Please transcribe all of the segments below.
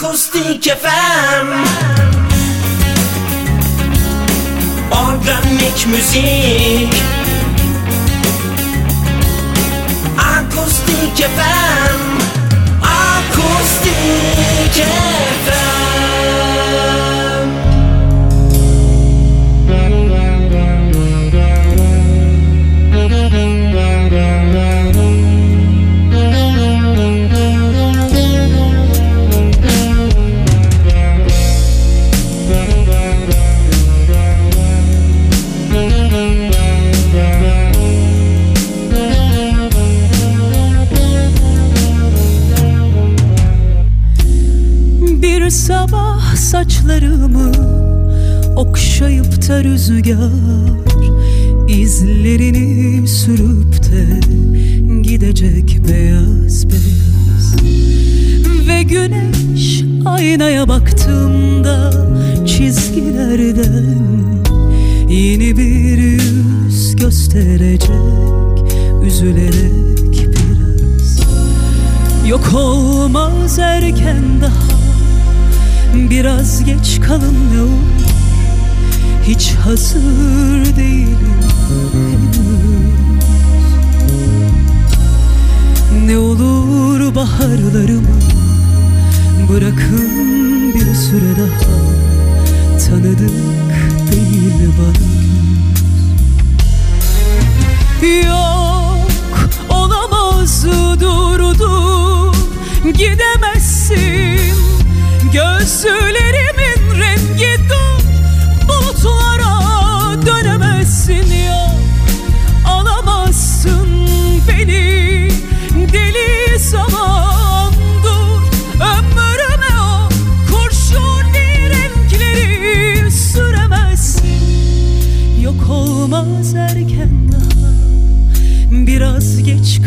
Akustik FM Organik müzik. Akustik FM Akustik FM okşayıp da rüzgar izlerini sürüp de gidecek beyaz beyaz. Ve güneş aynaya baktığımda çizgilerden yeni bir yüz gösterecek üzülerek biraz. Yok olmaz erken daha Biraz geç kalın ne olur Hiç hazır değilim. Ne olur baharlarımı Bırakın bir süre daha. Tanıdık değil bana. Yok olamaz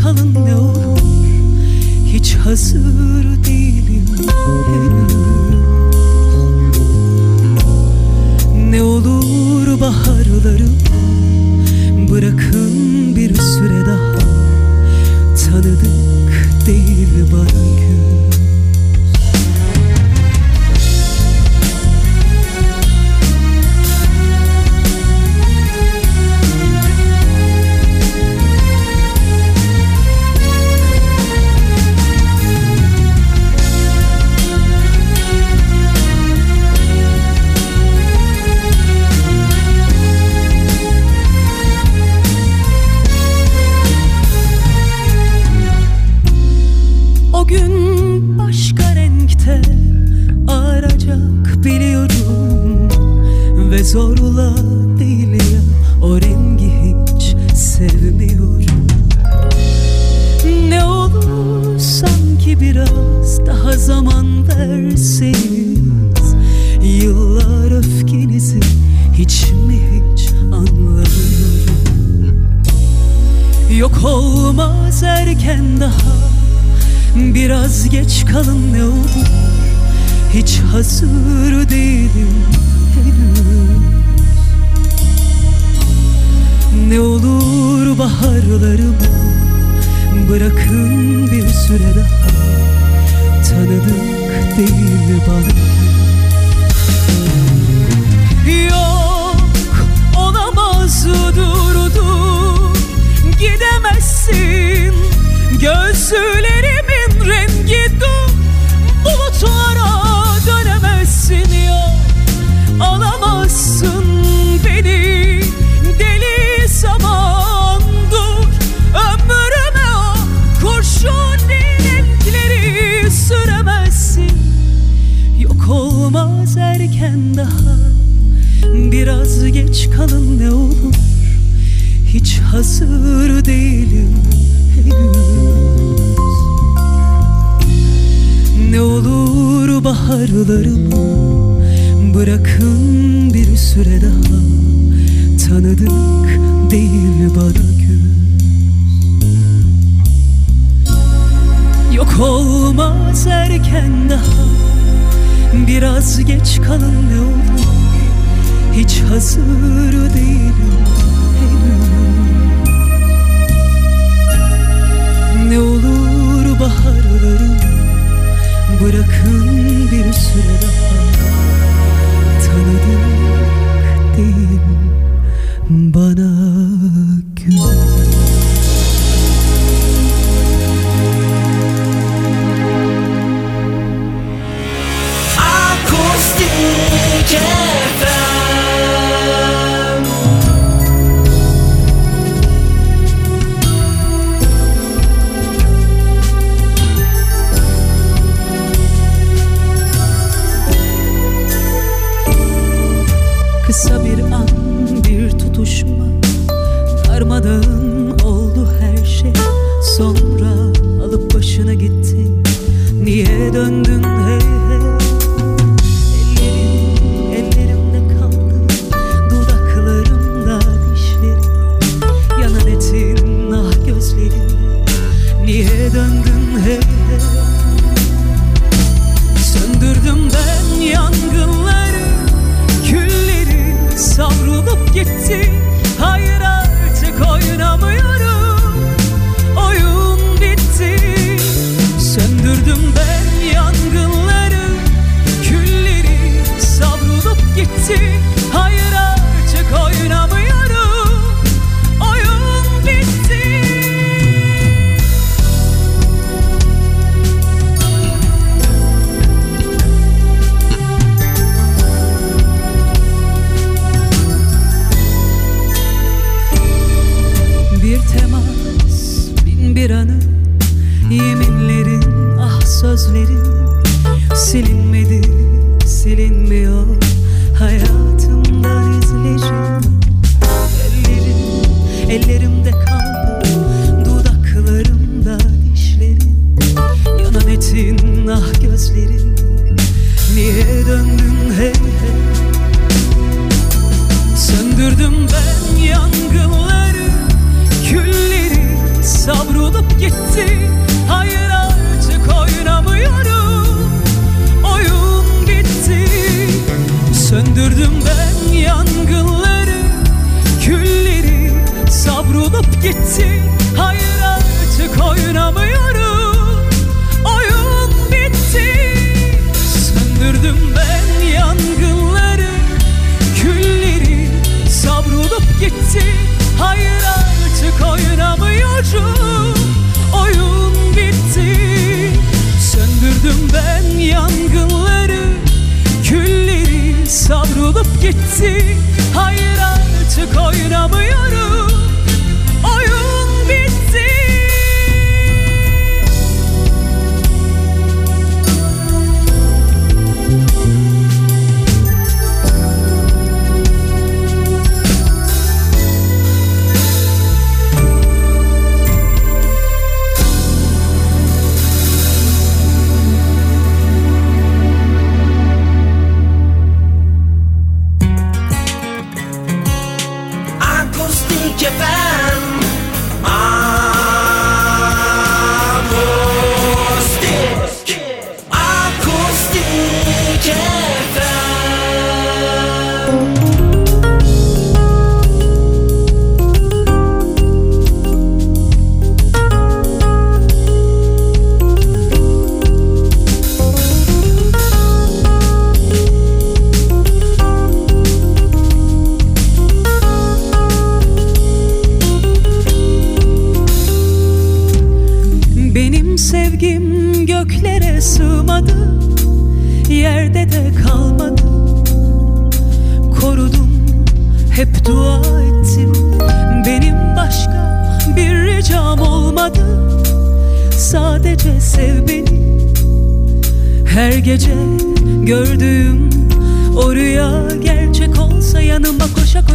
kalın ne olur. Hiç hazır değilim Yok olmaz erken daha. Biraz geç kalın ne olur. Hiç hazır değilim henüz. Ne olur baharlarımı Bırakın bir süre daha. Tanıdık değil bana. Yok olamaz durdu Gidemezsin. Gözlerimin rengi dur Bulutlara dönemezsin ya. Alamazsın beni Deli zaman dur. Ömrüme o kurşuni renkleri süremezsin. Yok olmaz erken daha Biraz geç kalın ne olur Hiç hazır değilim henüz. Ne olur baharlarımı Bırakın bir süre daha. Tanıdık değil bana gün Yok olmaz erken daha. Biraz geç kalın ne olur. Hiç hazır değilim Ne olur baharlarım bırakın bir süre daha. Tanıdık değil bana. Niye döndün hep Söndürdüm ben yangınları Külleri savrulup gitti. Hayır artık oynamıyorum. Oyun bitti. Söndürdüm ben yangınları Külleri savrulup gitti.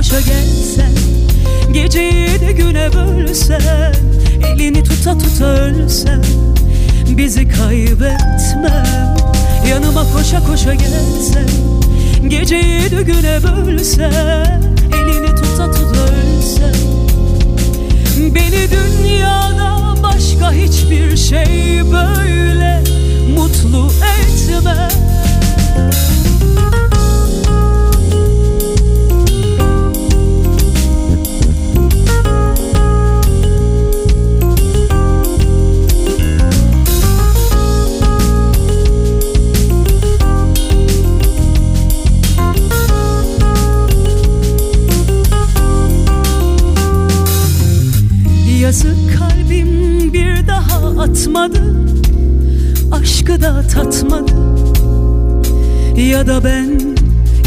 parça gelsen Geceyi de güne bölsen Elini tuta tuta ölsen Bizi kaybetmem Yanıma koşa koşa gelsen Geceyi de güne bölsen Elini tuta tuta ölsen Beni dünyada başka hiçbir şey böyle Mutlu etmez tatmadı Aşkı da tatmadı. Ya da ben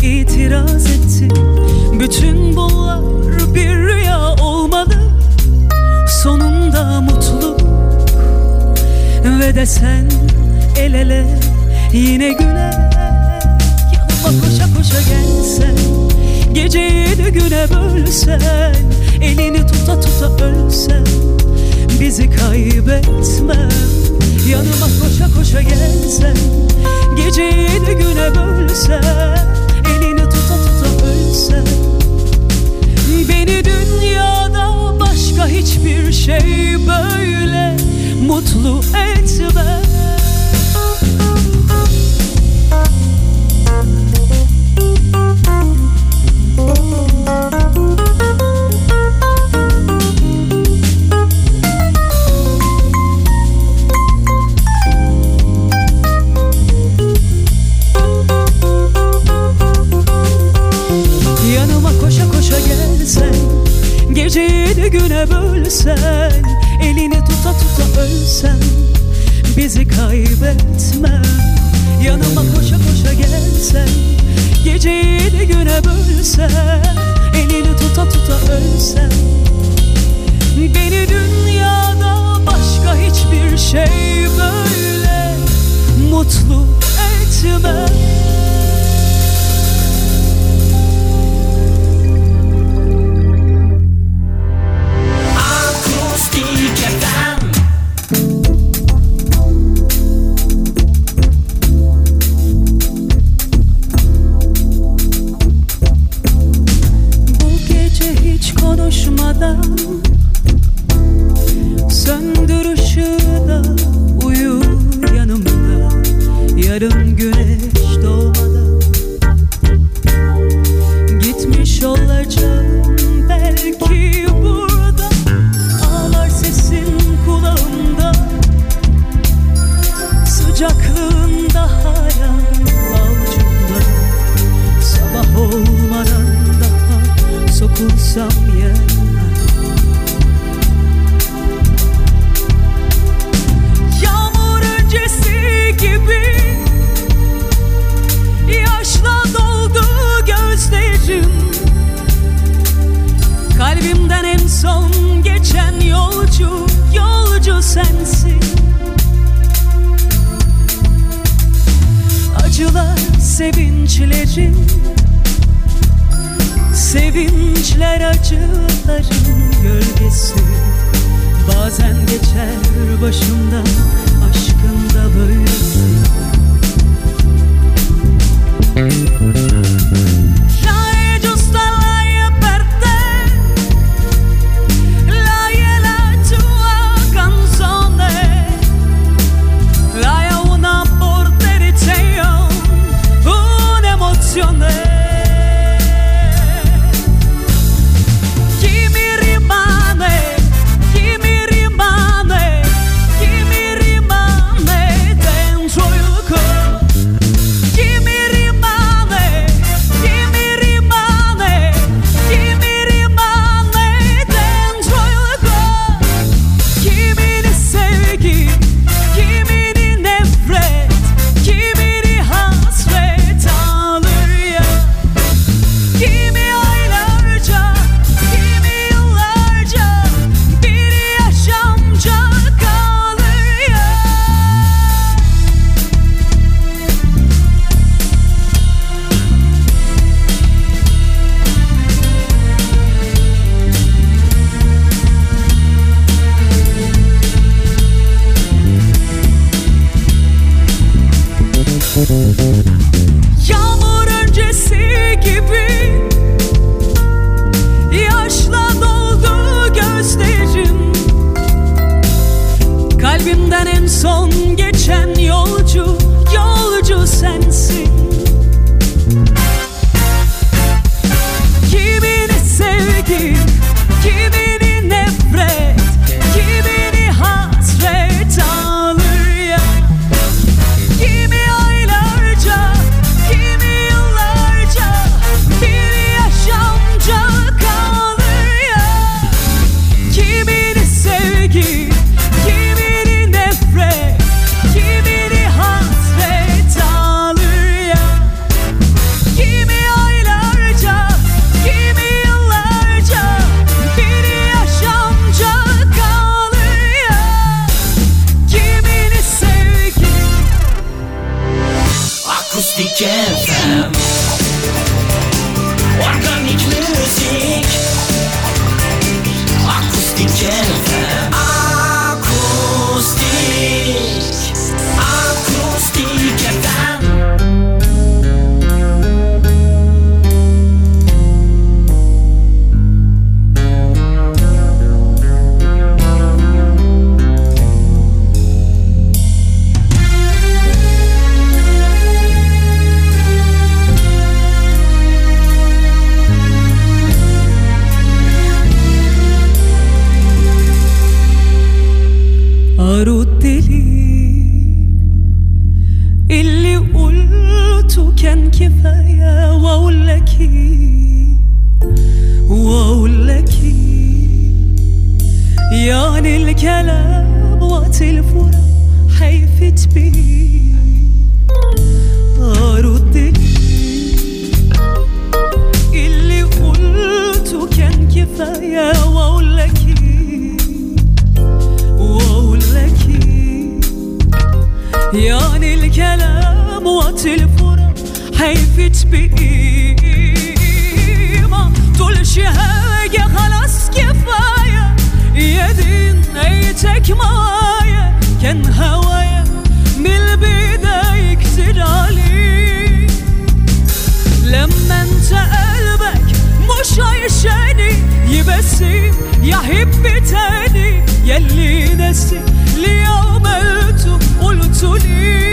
itiraz ettim Bütün bunlar bir rüya olmalı. Sonunda mutlu Ve de sen el ele yine güler Yanıma koşa koşa gelsen Geceyi de güne bölsen Elini tuta tuta ölsen bizi kaybetme. Yanıma koşa koşa gelsen Geceyi de güne bölsen Elini tuta tuta ölsen Beni dünyada başka hiçbir şey böyle Mutlu etmez günlerim Sevinçler acıların gölgesi. Bazen geçer başım Son geçen yolcu, yolcu sensin. كان كفاية وأقول لك وأقول لك يعني الكلام وقت الفراق هيفت بيه. أرد لي اللي قلته كان كفاية وأقول لك وأقول لك يعني الكلام وقت الفراق هيفت بإيه ما تقولش حاجة خلاص كفاية يا دين نيتك معايا كان هوايا من البداية كتير عليك لما انت قلبك مش عايشاني يبسم يحب تاني يلي ناسي ليه عملته قلته ليه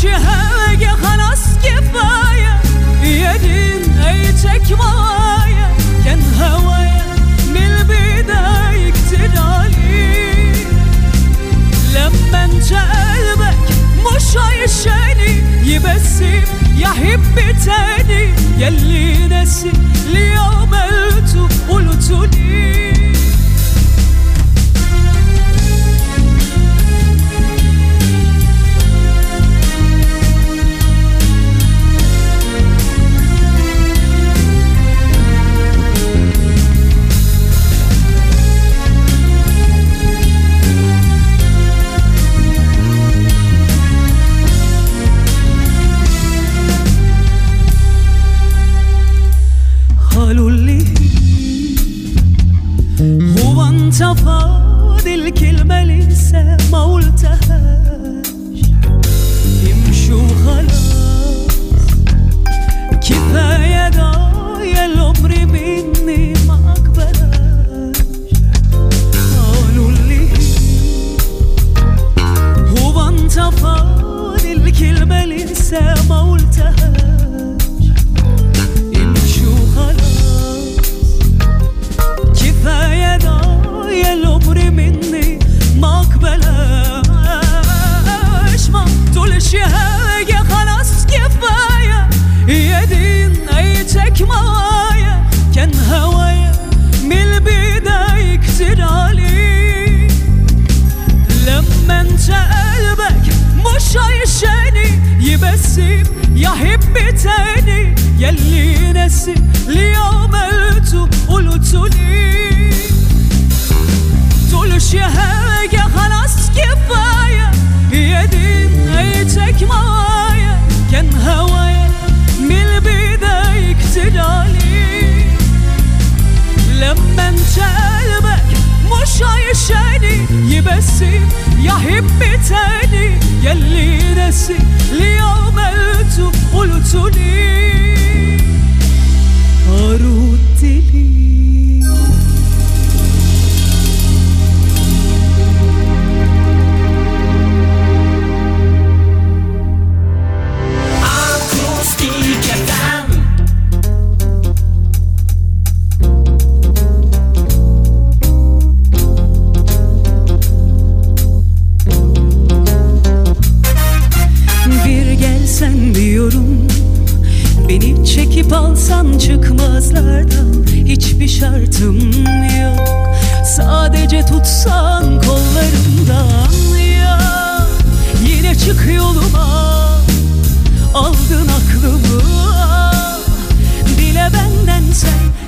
حاجة خلاص كفاية يا دين نهايتك معايا كان هوايا من البداية كتير عليك لما انت قلبك مش عايشاني يبسم تاني عملته قلته بتاني يلي نسي لي عملته قلته لي تقولش يا هاجة خلاص كفاية هي دي نهايتك معايا. كان هوايا من البداية كتير عليه لما انت قلبك مش عايشاني يبسي يا حبتاني يا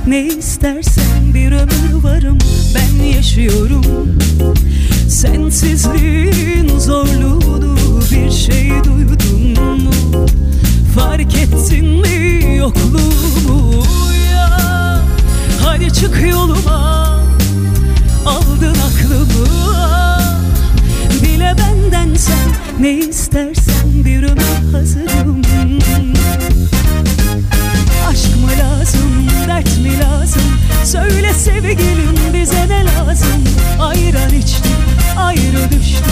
Ne istersen bir ömür varım ben yaşıyorum Sensizliğin zorluğunu bir şey duydun mu? Fark ettin mi yokluğumu? Uyan hadi çık yoluma Aldın aklımı Dile benden sen ne istersen bir ömür hazırım Aşk mı lazım, dert mi lazım? Söyle sevgilim bize ne lazım? Ayran içtim, ayrı düştüm.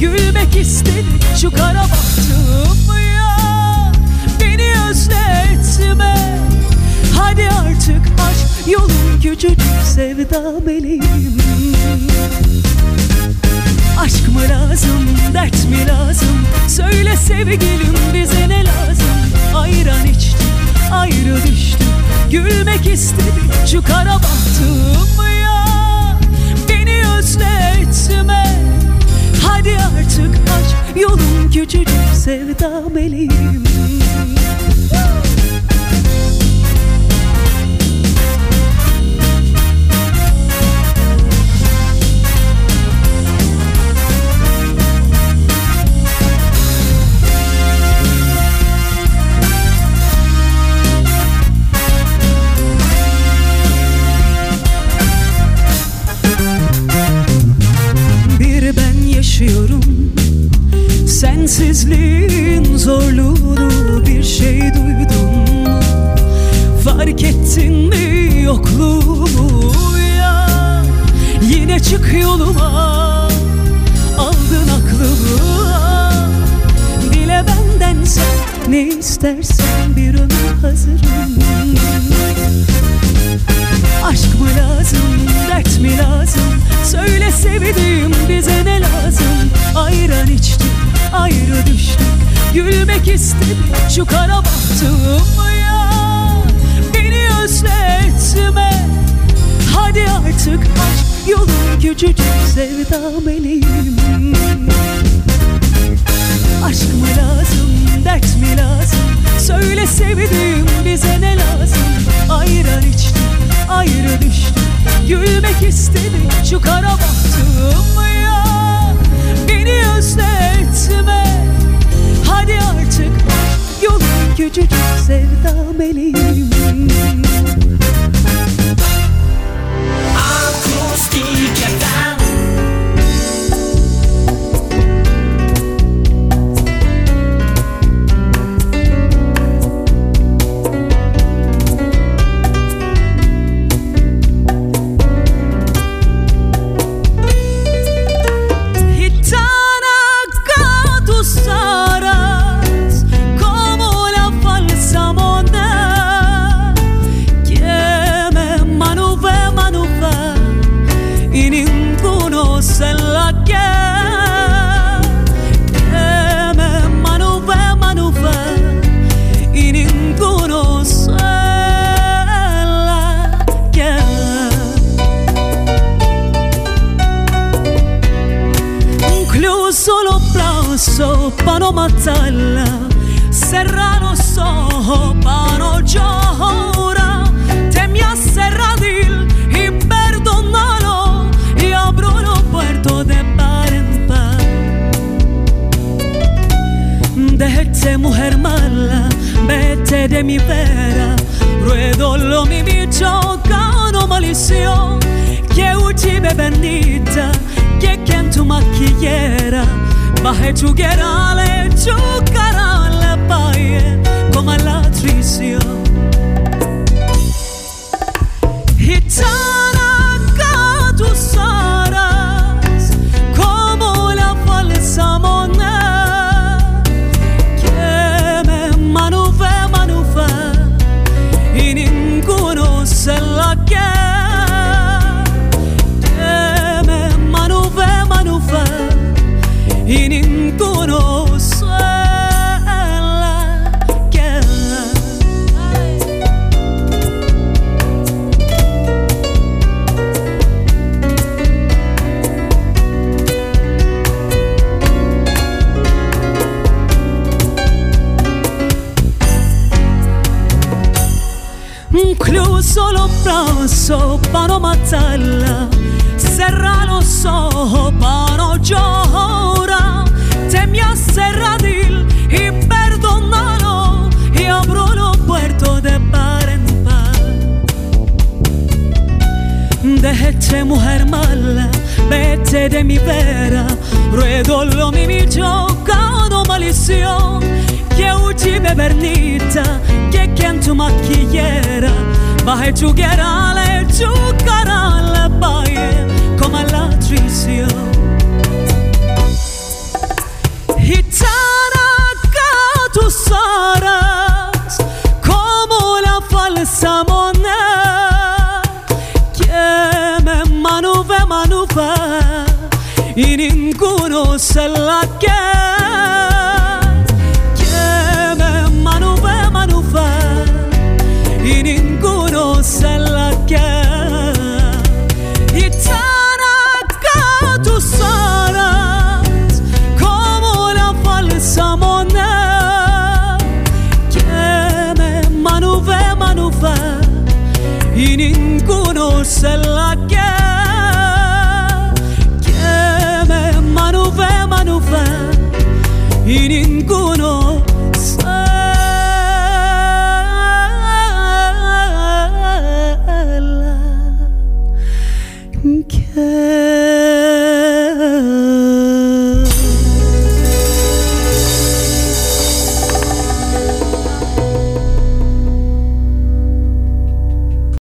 Gülmek istedim şu kara bahtım ya Beni özletme. Hadi artık aşk yolun küçücük sevda meleğim Aşk mı lazım, dert mi lazım? Söyle sevgilim bize Gülmek istedim. Şu kara bahtım ya. Beni özletme. Hadi artık aç yolun küçücük sevda meleğim Sensizliğin zorluğunu bir şey duydun mu? Fark ettin mi yokluğumu? Ya Yine çık yoluma. Aldın aklımı. Dile benden sen ne istersen bir ömür Gülmek istedim. Şu kara bahtım ya. Beni özletme. Hadi artık aşk yolun küçücük sevda meleğim. Aşk mı lazım, dert mi lazım? Söyle sevdiğim bize ne lazım? Ayran içtik, ayrı düştük Gülmek istedim şu kara bahtım küçücük sevda meleğim Akustik cerra los ojos para no llorar. Te me cerradil y perdónalo y abro los puertos de par en par. Dejeche mujer mala, vete de mi vera, ruedolo mi mi giocado maldición. Que uchi bebernita, que quien tu maquillera, baje tu guerra, le tu cara, le σβήσει manuvę manuvę inin gunu sellake